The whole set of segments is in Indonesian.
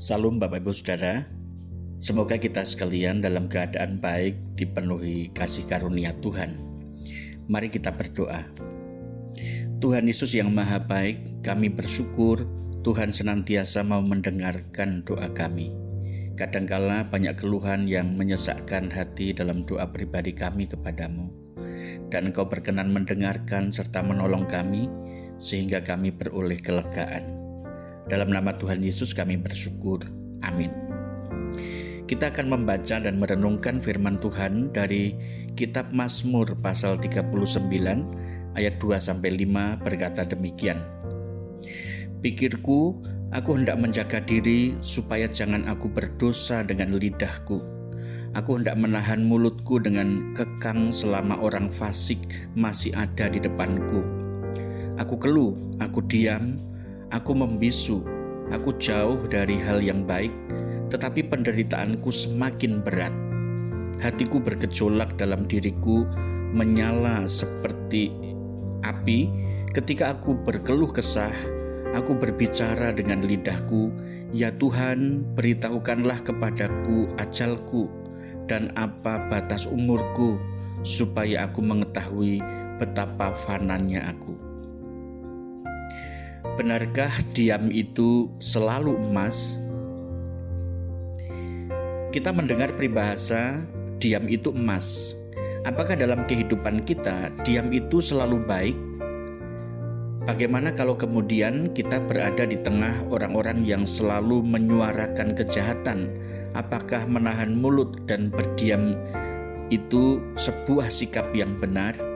Salam Bapak Ibu Saudara. Semoga kita sekalian dalam keadaan baik dipenuhi kasih karunia Tuhan. Mari kita berdoa. Tuhan Yesus yang Maha Baik, kami bersyukur Tuhan senantiasa mau mendengarkan doa kami. Kadangkala banyak keluhan yang menyesakkan hati dalam doa pribadi kami kepadamu. Dan Engkau berkenan mendengarkan serta menolong kami sehingga kami beroleh kelegaan. Dalam nama Tuhan Yesus kami bersyukur. Amin. Kita akan membaca dan merenungkan firman Tuhan dari kitab Mazmur pasal 39 ayat 2 sampai 5 berkata demikian. Pikirku, aku hendak menjaga diri supaya jangan aku berdosa dengan lidahku. Aku hendak menahan mulutku dengan kekang selama orang fasik masih ada di depanku. Aku keluh, aku diam, Aku membisu, aku jauh dari hal yang baik, tetapi penderitaanku semakin berat. Hatiku bergejolak dalam diriku, menyala seperti api ketika aku berkeluh kesah. Aku berbicara dengan lidahku, "Ya Tuhan, beritahukanlah kepadaku ajalku dan apa batas umurku, supaya aku mengetahui betapa fanannya aku." Benarkah diam itu selalu emas? Kita mendengar peribahasa diam itu emas. Apakah dalam kehidupan kita diam itu selalu baik? Bagaimana kalau kemudian kita berada di tengah orang-orang yang selalu menyuarakan kejahatan? Apakah menahan mulut dan berdiam itu sebuah sikap yang benar?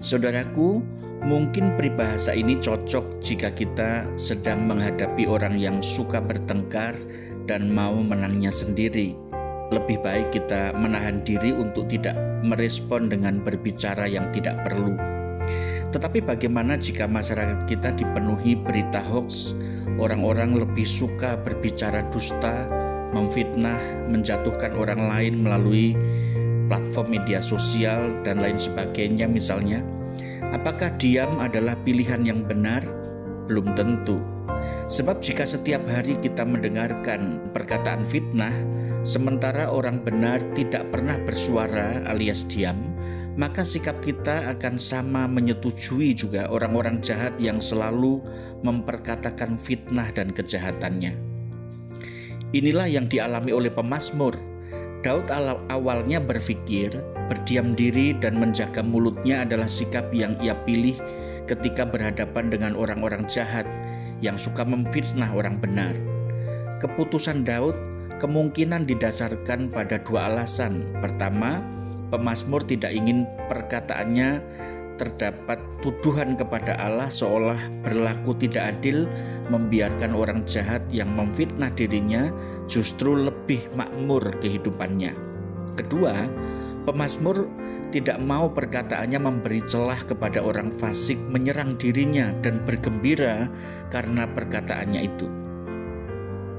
Saudaraku, Mungkin peribahasa ini cocok jika kita sedang menghadapi orang yang suka bertengkar dan mau menangnya sendiri. Lebih baik kita menahan diri untuk tidak merespon dengan berbicara yang tidak perlu. Tetapi bagaimana jika masyarakat kita dipenuhi berita hoax, orang-orang lebih suka berbicara dusta, memfitnah, menjatuhkan orang lain melalui platform media sosial dan lain sebagainya misalnya? Apakah diam adalah pilihan yang benar? Belum tentu. Sebab jika setiap hari kita mendengarkan perkataan fitnah, sementara orang benar tidak pernah bersuara alias diam, maka sikap kita akan sama menyetujui juga orang-orang jahat yang selalu memperkatakan fitnah dan kejahatannya. Inilah yang dialami oleh pemazmur. Daud awalnya berpikir Berdiam diri dan menjaga mulutnya adalah sikap yang ia pilih ketika berhadapan dengan orang-orang jahat yang suka memfitnah orang benar. Keputusan Daud kemungkinan didasarkan pada dua alasan. Pertama, pemazmur tidak ingin perkataannya terdapat tuduhan kepada Allah seolah berlaku tidak adil membiarkan orang jahat yang memfitnah dirinya justru lebih makmur kehidupannya. Kedua, Pemazmur tidak mau perkataannya memberi celah kepada orang fasik menyerang dirinya dan bergembira karena perkataannya itu.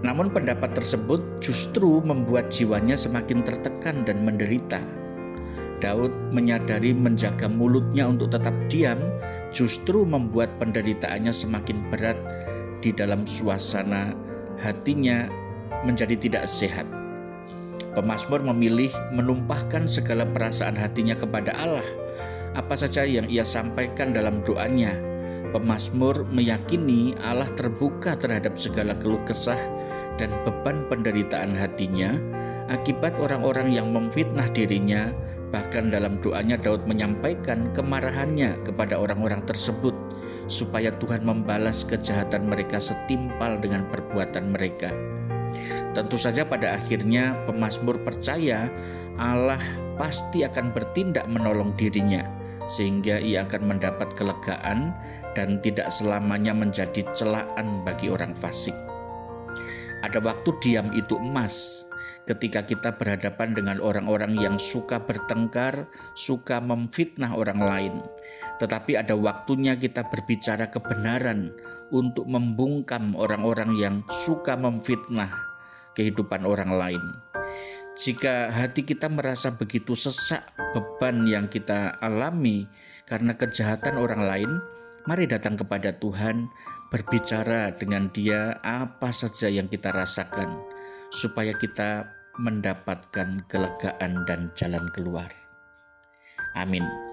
Namun pendapat tersebut justru membuat jiwanya semakin tertekan dan menderita. Daud menyadari menjaga mulutnya untuk tetap diam justru membuat penderitaannya semakin berat di dalam suasana hatinya menjadi tidak sehat. Pemasmur memilih menumpahkan segala perasaan hatinya kepada Allah. Apa saja yang ia sampaikan dalam doanya, Pemasmur meyakini Allah terbuka terhadap segala keluh kesah dan beban penderitaan hatinya akibat orang-orang yang memfitnah dirinya. Bahkan dalam doanya Daud menyampaikan kemarahannya kepada orang-orang tersebut supaya Tuhan membalas kejahatan mereka setimpal dengan perbuatan mereka. Tentu saja pada akhirnya pemazmur percaya Allah pasti akan bertindak menolong dirinya sehingga ia akan mendapat kelegaan dan tidak selamanya menjadi celaan bagi orang fasik. Ada waktu diam itu emas ketika kita berhadapan dengan orang-orang yang suka bertengkar, suka memfitnah orang lain. Tetapi ada waktunya kita berbicara kebenaran untuk membungkam orang-orang yang suka memfitnah kehidupan orang lain. Jika hati kita merasa begitu sesak beban yang kita alami karena kejahatan orang lain, Mari datang kepada Tuhan, berbicara dengan Dia apa saja yang kita rasakan, supaya kita mendapatkan kelegaan dan jalan keluar. Amin.